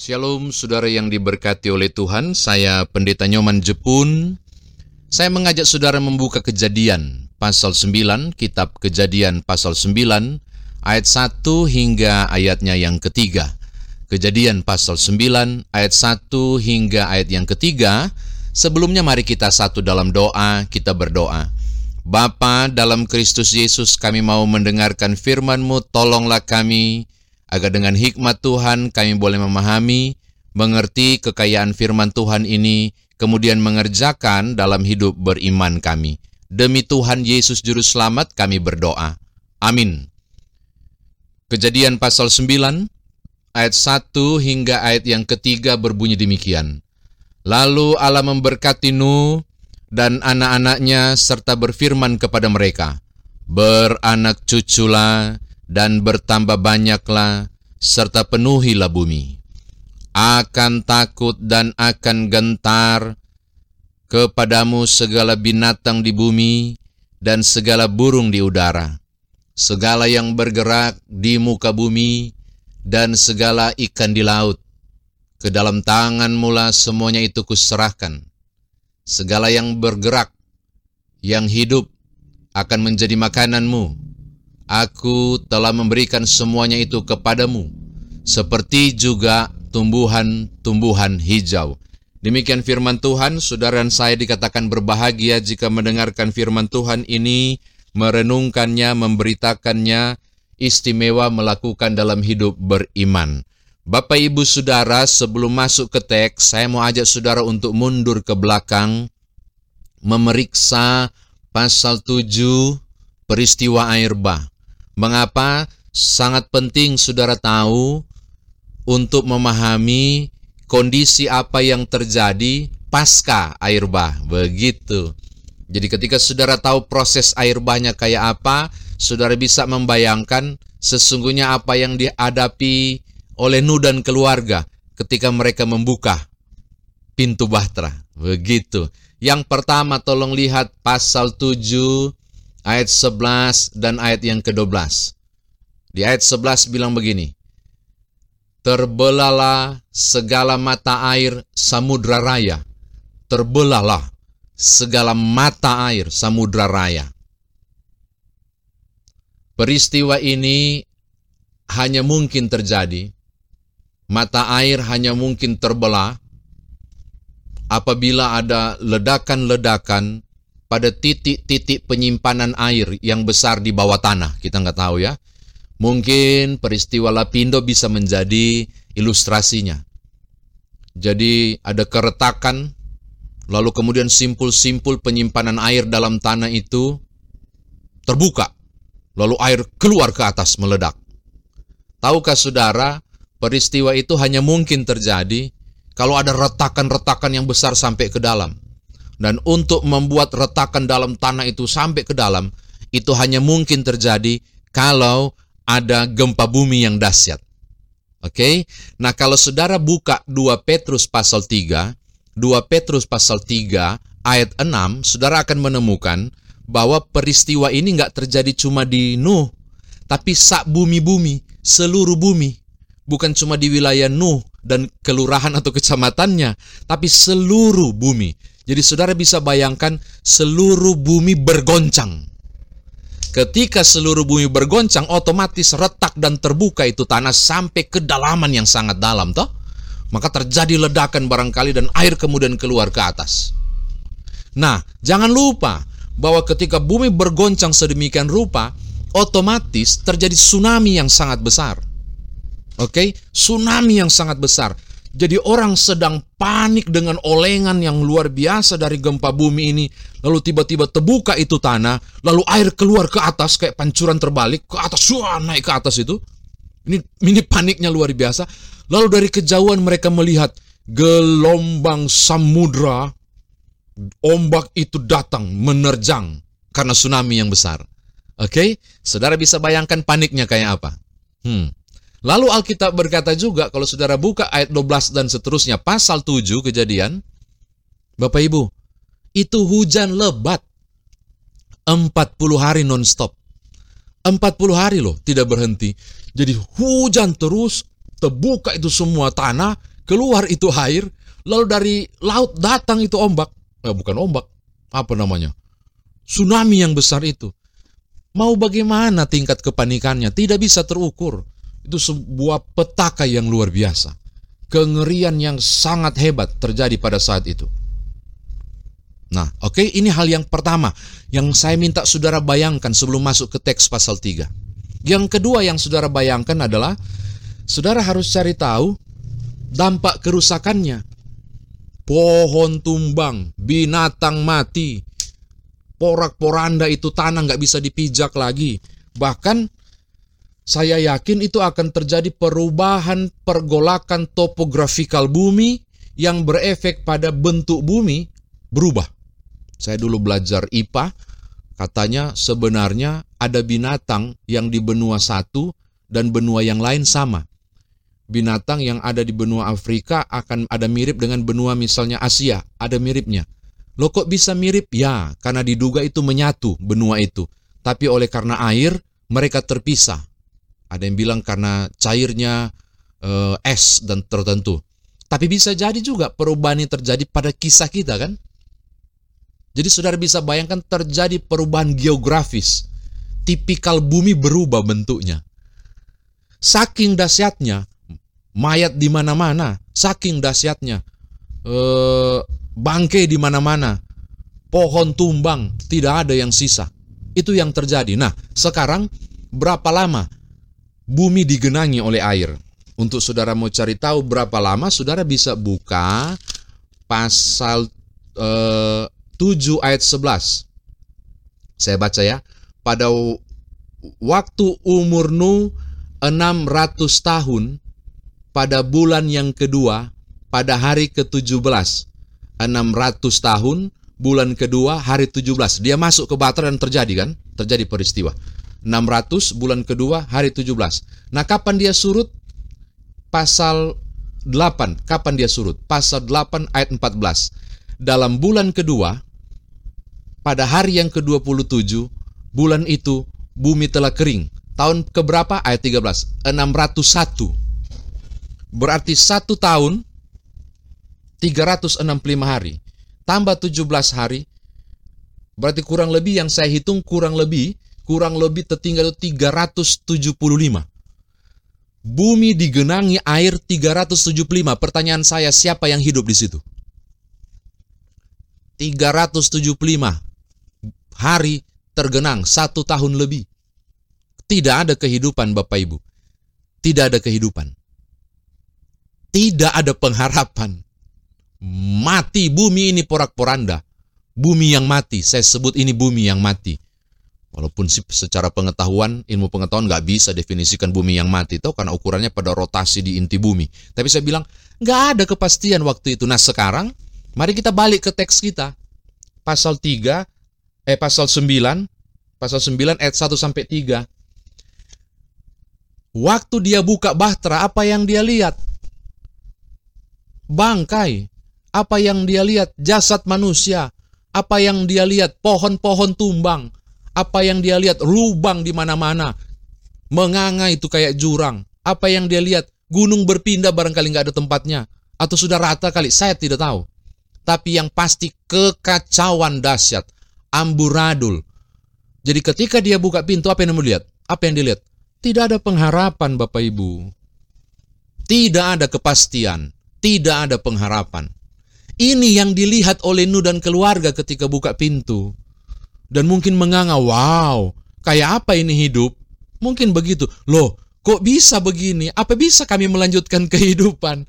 Shalom saudara yang diberkati oleh Tuhan, saya Pendeta Nyoman Jepun. Saya mengajak saudara membuka kejadian pasal 9, kitab kejadian pasal 9, ayat 1 hingga ayatnya yang ketiga. Kejadian pasal 9, ayat 1 hingga ayat yang ketiga. Sebelumnya mari kita satu dalam doa, kita berdoa. Bapa dalam Kristus Yesus kami mau mendengarkan firman-Mu, tolonglah kami, agar dengan hikmat Tuhan kami boleh memahami, mengerti kekayaan firman Tuhan ini, kemudian mengerjakan dalam hidup beriman kami. Demi Tuhan Yesus Juru Selamat kami berdoa. Amin. Kejadian pasal 9, ayat 1 hingga ayat yang ketiga berbunyi demikian. Lalu Allah memberkati Nuh dan anak-anaknya serta berfirman kepada mereka, Beranak cuculah, dan bertambah banyaklah, serta penuhilah bumi. Akan takut dan akan gentar kepadamu segala binatang di bumi dan segala burung di udara, segala yang bergerak di muka bumi dan segala ikan di laut. Ke dalam tangan mula semuanya itu kuserahkan. Segala yang bergerak, yang hidup, akan menjadi makananmu Aku telah memberikan semuanya itu kepadamu, seperti juga tumbuhan-tumbuhan hijau. Demikian firman Tuhan, saudara dan saya dikatakan berbahagia jika mendengarkan firman Tuhan ini, merenungkannya, memberitakannya, istimewa melakukan dalam hidup beriman. Bapak Ibu Saudara, sebelum masuk ke teks, saya mau ajak saudara untuk mundur ke belakang, memeriksa pasal 7 peristiwa air bah. Mengapa sangat penting saudara tahu untuk memahami kondisi apa yang terjadi pasca air bah. Begitu. Jadi ketika saudara tahu proses air bahnya kayak apa, saudara bisa membayangkan sesungguhnya apa yang dihadapi oleh Nuh dan keluarga ketika mereka membuka pintu bahtera. Begitu. Yang pertama tolong lihat pasal 7 ayat 11 dan ayat yang ke-12. Di ayat 11 bilang begini, Terbelalah segala mata air samudra raya, terbelalah segala mata air samudra raya. Peristiwa ini hanya mungkin terjadi, mata air hanya mungkin terbelah apabila ada ledakan-ledakan pada titik-titik penyimpanan air yang besar di bawah tanah. Kita nggak tahu ya. Mungkin peristiwa Lapindo bisa menjadi ilustrasinya. Jadi ada keretakan, lalu kemudian simpul-simpul penyimpanan air dalam tanah itu terbuka. Lalu air keluar ke atas meledak. Tahukah saudara, peristiwa itu hanya mungkin terjadi kalau ada retakan-retakan yang besar sampai ke dalam. Dan untuk membuat retakan dalam tanah itu sampai ke dalam, itu hanya mungkin terjadi kalau ada gempa bumi yang dahsyat. Oke, okay? nah kalau saudara buka 2 Petrus pasal 3, 2 Petrus pasal 3 ayat 6, saudara akan menemukan bahwa peristiwa ini nggak terjadi cuma di Nuh, tapi sak bumi-bumi, seluruh bumi. Bukan cuma di wilayah Nuh dan kelurahan atau kecamatannya, tapi seluruh bumi. Jadi saudara bisa bayangkan seluruh bumi bergoncang. Ketika seluruh bumi bergoncang, otomatis retak dan terbuka itu tanah sampai kedalaman yang sangat dalam, toh? Maka terjadi ledakan barangkali dan air kemudian keluar ke atas. Nah, jangan lupa bahwa ketika bumi bergoncang sedemikian rupa, otomatis terjadi tsunami yang sangat besar. Oke, okay? tsunami yang sangat besar. Jadi orang sedang panik dengan olengan yang luar biasa dari gempa bumi ini. Lalu tiba-tiba terbuka itu tanah, lalu air keluar ke atas kayak pancuran terbalik ke atas, wah naik ke atas itu. Ini ini paniknya luar biasa. Lalu dari kejauhan mereka melihat gelombang samudra, ombak itu datang menerjang karena tsunami yang besar. Oke, okay? saudara bisa bayangkan paniknya kayak apa? Hmm. Lalu Alkitab berkata juga kalau saudara buka ayat 12 dan seterusnya pasal 7 kejadian, Bapak Ibu, itu hujan lebat 40 hari nonstop. 40 hari loh, tidak berhenti. Jadi hujan terus terbuka itu semua tanah, keluar itu air, lalu dari laut datang itu ombak. Eh, bukan ombak, apa namanya? Tsunami yang besar itu. Mau bagaimana tingkat kepanikannya? Tidak bisa terukur. Itu sebuah petaka yang luar biasa. Kengerian yang sangat hebat terjadi pada saat itu. Nah, oke, okay, ini hal yang pertama yang saya minta saudara bayangkan sebelum masuk ke teks pasal 3. Yang kedua yang saudara bayangkan adalah saudara harus cari tahu dampak kerusakannya. Pohon tumbang, binatang mati, porak-poranda itu tanah nggak bisa dipijak lagi. Bahkan saya yakin itu akan terjadi perubahan pergolakan topografikal bumi yang berefek pada bentuk bumi berubah. Saya dulu belajar IPA, katanya sebenarnya ada binatang yang di benua satu dan benua yang lain sama binatang yang ada di benua Afrika akan ada mirip dengan benua misalnya Asia, ada miripnya. Lo kok bisa mirip? Ya, karena diduga itu menyatu benua itu. Tapi oleh karena air, mereka terpisah. Ada yang bilang karena cairnya eh, es dan tertentu. Tapi bisa jadi juga perubahan ini terjadi pada kisah kita kan? Jadi saudara bisa bayangkan terjadi perubahan geografis. Tipikal bumi berubah bentuknya. Saking dahsyatnya, mayat di mana-mana, saking dahsyatnya. E, bangkai di mana-mana, pohon tumbang, tidak ada yang sisa. Itu yang terjadi. Nah, sekarang berapa lama bumi digenangi oleh air? Untuk saudara mau cari tahu berapa lama, saudara bisa buka pasal e, 7 ayat 11. Saya baca ya. Pada waktu umur Nuh 600 tahun, pada bulan yang kedua, pada hari ke-17, 600 tahun, bulan kedua, hari 17. Dia masuk ke Batra dan terjadi kan? Terjadi peristiwa. 600, bulan kedua, hari 17. Nah, kapan dia surut? Pasal 8. Kapan dia surut? Pasal 8 ayat 14. Dalam bulan kedua, pada hari yang ke-27, bulan itu bumi telah kering. Tahun keberapa? Ayat 13. 601 Berarti satu tahun 365 hari tambah 17 hari berarti kurang lebih yang saya hitung kurang lebih kurang lebih tertinggal 375. Bumi digenangi air 375. Pertanyaan saya siapa yang hidup di situ? 375 hari tergenang satu tahun lebih. Tidak ada kehidupan Bapak Ibu. Tidak ada kehidupan tidak ada pengharapan. Mati bumi ini porak-poranda. Bumi yang mati, saya sebut ini bumi yang mati. Walaupun secara pengetahuan, ilmu pengetahuan nggak bisa definisikan bumi yang mati. Tahu karena ukurannya pada rotasi di inti bumi. Tapi saya bilang, nggak ada kepastian waktu itu. Nah sekarang, mari kita balik ke teks kita. Pasal 3, eh pasal 9, pasal 9 ayat 1 sampai 3. Waktu dia buka bahtera, apa yang dia lihat? bangkai. Apa yang dia lihat? Jasad manusia. Apa yang dia lihat? Pohon-pohon tumbang. Apa yang dia lihat? Lubang di mana-mana. Menganga itu kayak jurang. Apa yang dia lihat? Gunung berpindah barangkali nggak ada tempatnya. Atau sudah rata kali, saya tidak tahu. Tapi yang pasti kekacauan dahsyat. Amburadul. Jadi ketika dia buka pintu, apa yang dia lihat? Apa yang dilihat? Tidak ada pengharapan Bapak Ibu. Tidak ada kepastian tidak ada pengharapan. Ini yang dilihat oleh Nuh dan keluarga ketika buka pintu. Dan mungkin menganga, wow, kayak apa ini hidup? Mungkin begitu. Loh, kok bisa begini? Apa bisa kami melanjutkan kehidupan?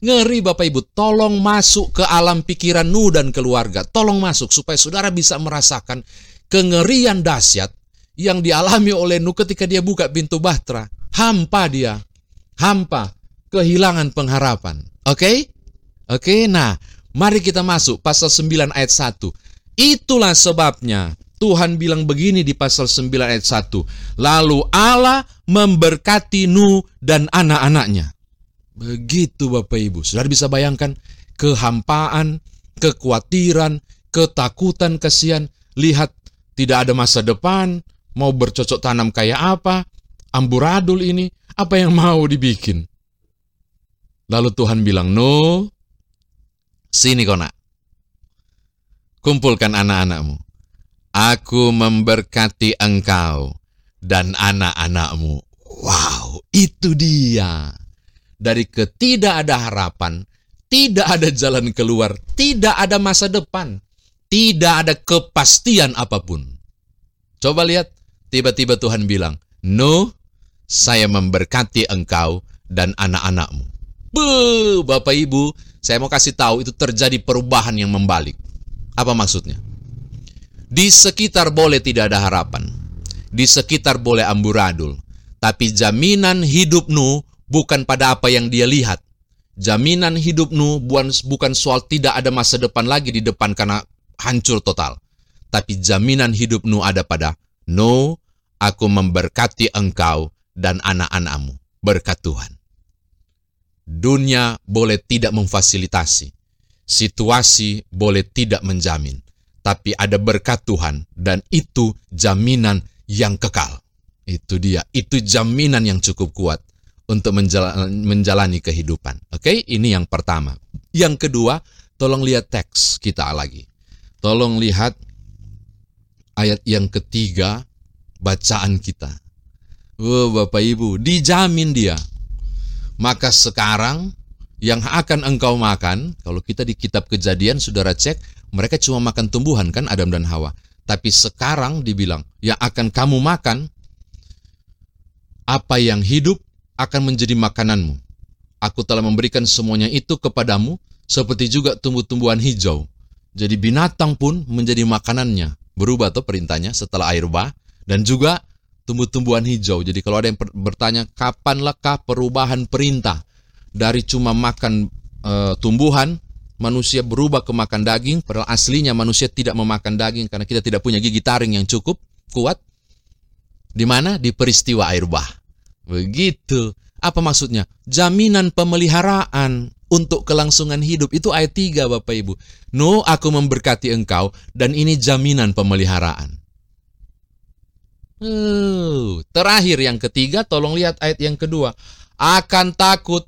Ngeri Bapak Ibu, tolong masuk ke alam pikiran Nuh dan keluarga. Tolong masuk supaya saudara bisa merasakan kengerian dahsyat yang dialami oleh Nuh ketika dia buka pintu bahtera. Hampa dia. Hampa. Kehilangan pengharapan. Oke? Okay? Oke, okay, nah, mari kita masuk pasal 9 ayat 1. Itulah sebabnya Tuhan bilang begini di pasal 9 ayat 1. Lalu Allah memberkati Nuh dan anak-anaknya. Begitu Bapak Ibu. Sudah bisa bayangkan kehampaan, kekhawatiran, ketakutan, kesian. Lihat, tidak ada masa depan, mau bercocok tanam kayak apa, amburadul ini, apa yang mau dibikin. Lalu Tuhan bilang, No, sini kau nak. Kumpulkan anak-anakmu. Aku memberkati engkau dan anak-anakmu. Wow, itu dia. Dari ketidak ada harapan, tidak ada jalan keluar, tidak ada masa depan, tidak ada kepastian apa pun. Coba lihat, tiba-tiba Tuhan bilang, No, saya memberkati engkau dan anak-anakmu. Bapak Ibu, saya mau kasih tahu itu terjadi perubahan yang membalik. Apa maksudnya? Di sekitar boleh tidak ada harapan. Di sekitar boleh amburadul. Tapi jaminan hidup Nuh bukan pada apa yang dia lihat. Jaminan hidup Nuh bukan soal tidak ada masa depan lagi di depan karena hancur total. Tapi jaminan hidup Nuh ada pada Nuh, aku memberkati engkau dan anak-anakmu. Berkat Tuhan. Dunia boleh tidak memfasilitasi. Situasi boleh tidak menjamin. Tapi ada berkat Tuhan dan itu jaminan yang kekal. Itu dia, itu jaminan yang cukup kuat untuk menjalani, kehidupan. Oke, ini yang pertama. Yang kedua, tolong lihat teks kita lagi. Tolong lihat ayat yang ketiga bacaan kita. Oh, Bapak Ibu, dijamin dia. Maka sekarang yang akan engkau makan, kalau kita di kitab kejadian, saudara cek, mereka cuma makan tumbuhan kan Adam dan Hawa. Tapi sekarang dibilang, yang akan kamu makan apa yang hidup akan menjadi makananmu. Aku telah memberikan semuanya itu kepadamu, seperti juga tumbuh-tumbuhan hijau. Jadi binatang pun menjadi makanannya. Berubah tuh perintahnya setelah air bah. Dan juga tumbuh-tumbuhan hijau. Jadi kalau ada yang bertanya, kapan lekah perubahan perintah? Dari cuma makan e, tumbuhan, manusia berubah ke makan daging, padahal aslinya manusia tidak memakan daging karena kita tidak punya gigi taring yang cukup kuat. Di mana? Di peristiwa air bah. Begitu. Apa maksudnya? Jaminan pemeliharaan untuk kelangsungan hidup. Itu ayat 3 Bapak Ibu. No, aku memberkati engkau dan ini jaminan pemeliharaan. Uh, terakhir yang ketiga, tolong lihat ayat yang kedua. Akan takut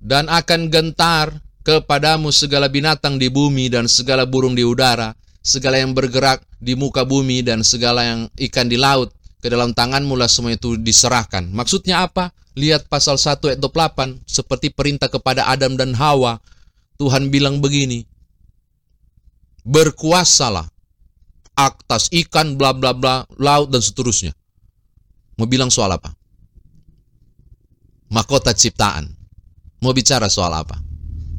dan akan gentar kepadamu segala binatang di bumi dan segala burung di udara, segala yang bergerak di muka bumi dan segala yang ikan di laut, ke dalam tanganmu lah semua itu diserahkan. Maksudnya apa? Lihat pasal 1 ayat 28 seperti perintah kepada Adam dan Hawa. Tuhan bilang begini. Berkuasalah atas ikan bla bla bla laut dan seterusnya. Mau bilang soal apa? Mahkota ciptaan. Mau bicara soal apa?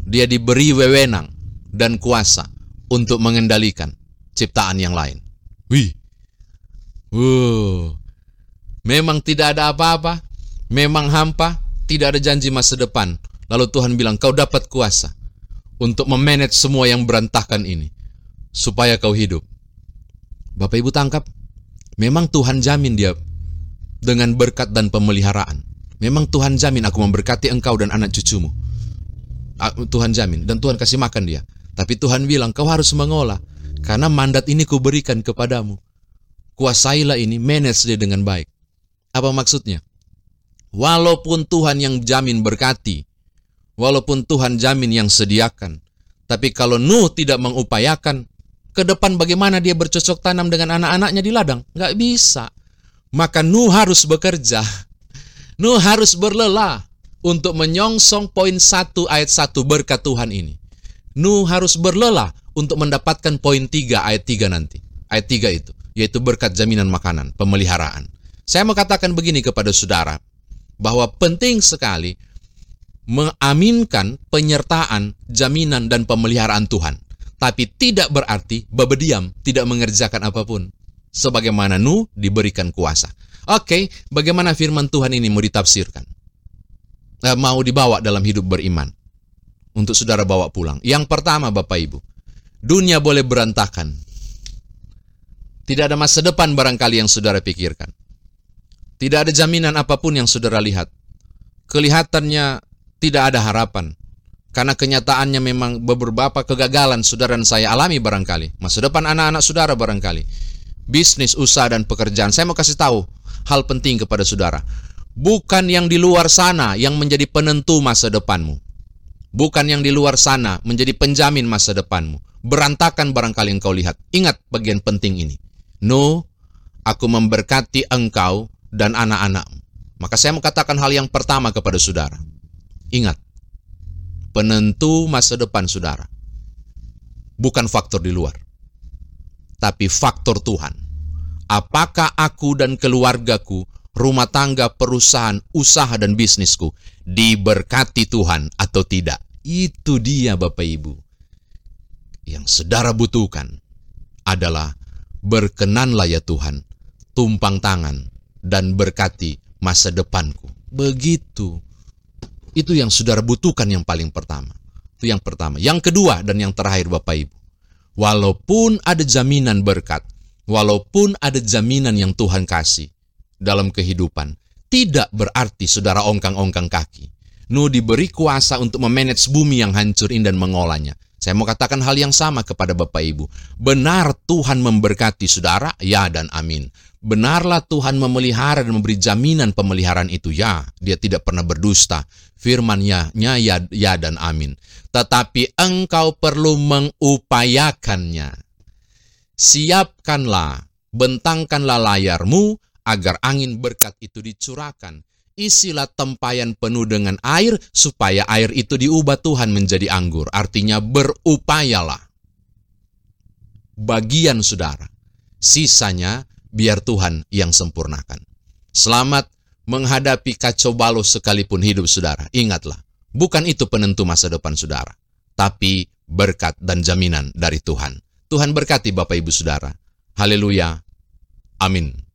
Dia diberi wewenang dan kuasa untuk mengendalikan ciptaan yang lain. Wih, Wow. Memang tidak ada apa-apa, memang hampa, tidak ada janji masa depan. Lalu Tuhan bilang, kau dapat kuasa untuk memanage semua yang berantakan ini, supaya kau hidup. Bapak Ibu tangkap, memang Tuhan jamin dia dengan berkat dan pemeliharaan. Memang Tuhan jamin aku memberkati engkau dan anak cucumu. Tuhan jamin, dan Tuhan kasih makan dia. Tapi Tuhan bilang, kau harus mengolah, karena mandat ini kuberikan kepadamu kuasailah ini, manage dia dengan baik. Apa maksudnya? Walaupun Tuhan yang jamin berkati, walaupun Tuhan jamin yang sediakan, tapi kalau Nuh tidak mengupayakan, ke depan bagaimana dia bercocok tanam dengan anak-anaknya di ladang? Nggak bisa. Maka Nuh harus bekerja. Nuh harus berlelah untuk menyongsong poin satu ayat satu berkat Tuhan ini. Nuh harus berlelah untuk mendapatkan poin tiga ayat tiga nanti. Ayat tiga itu yaitu berkat jaminan makanan, pemeliharaan. Saya mau katakan begini kepada saudara, bahwa penting sekali mengaminkan penyertaan, jaminan, dan pemeliharaan Tuhan. Tapi tidak berarti babediam tidak mengerjakan apa pun. Sebagaimana Nuh diberikan kuasa. Oke, bagaimana firman Tuhan ini mau ditafsirkan? Eh, mau dibawa dalam hidup beriman. Untuk saudara bawa pulang. Yang pertama Bapak Ibu, dunia boleh berantakan, tidak ada masa depan barangkali yang saudara pikirkan. Tidak ada jaminan apa pun yang saudara lihat. Kelihatannya tidak ada harapan. Karena kenyataannya memang beberapa kegagalan saudara dan saya alami barangkali. Masa depan anak-anak saudara barangkali. Bisnis, usaha, dan pekerjaan. Saya mau kasih tahu hal penting kepada saudara. Bukan yang di luar sana yang menjadi penentu masa depanmu. Bukan yang di luar sana menjadi penjamin masa depanmu. Berantakan barangkali engkau lihat. Ingat bagian penting ini. No, aku memberkati engkau dan anak-anakmu. Maka saya mau katakan hal yang pertama kepada saudara. Ingat, penentu masa depan saudara. Bukan faktor di luar. Tapi faktor Tuhan. Apakah aku dan keluargaku rumah tangga, perusahaan, usaha, dan bisnisku diberkati Tuhan atau tidak. Itu dia Bapak Ibu. Yang saudara butuhkan adalah berkenanlah ya Tuhan, tumpang tangan, dan berkati masa depanku. Begitu. Itu yang saudara butuhkan yang paling pertama. Itu yang pertama. Yang kedua dan yang terakhir Bapak Ibu. Walaupun ada jaminan berkat, walaupun ada jaminan yang Tuhan kasih, dalam kehidupan. Tidak berarti saudara ongkang-ongkang kaki. Nu diberi kuasa untuk memanage bumi yang hancur dan mengolahnya. Saya mau katakan hal yang sama kepada Bapak Ibu. Benar Tuhan memberkati saudara? Ya dan amin. Benarlah Tuhan memelihara dan memberi jaminan pemeliharaan itu? Ya, dia tidak pernah berdusta. Firman-Nya ya, ya dan amin. Tetapi engkau perlu mengupayakannya. Siapkanlah, bentangkanlah layarmu, agar angin berkat itu dicurahkan. Isilah tempayan penuh dengan air supaya air itu diubah Tuhan menjadi anggur. Artinya berupayalah. Bagian saudara. Sisanya biar Tuhan yang sempurnakan. Selamat menghadapi kacau balau sekalipun hidup saudara. Ingatlah, bukan itu penentu masa depan saudara. Tapi berkat dan jaminan dari Tuhan. Tuhan berkati Bapak Ibu Saudara. Haleluya. Amin.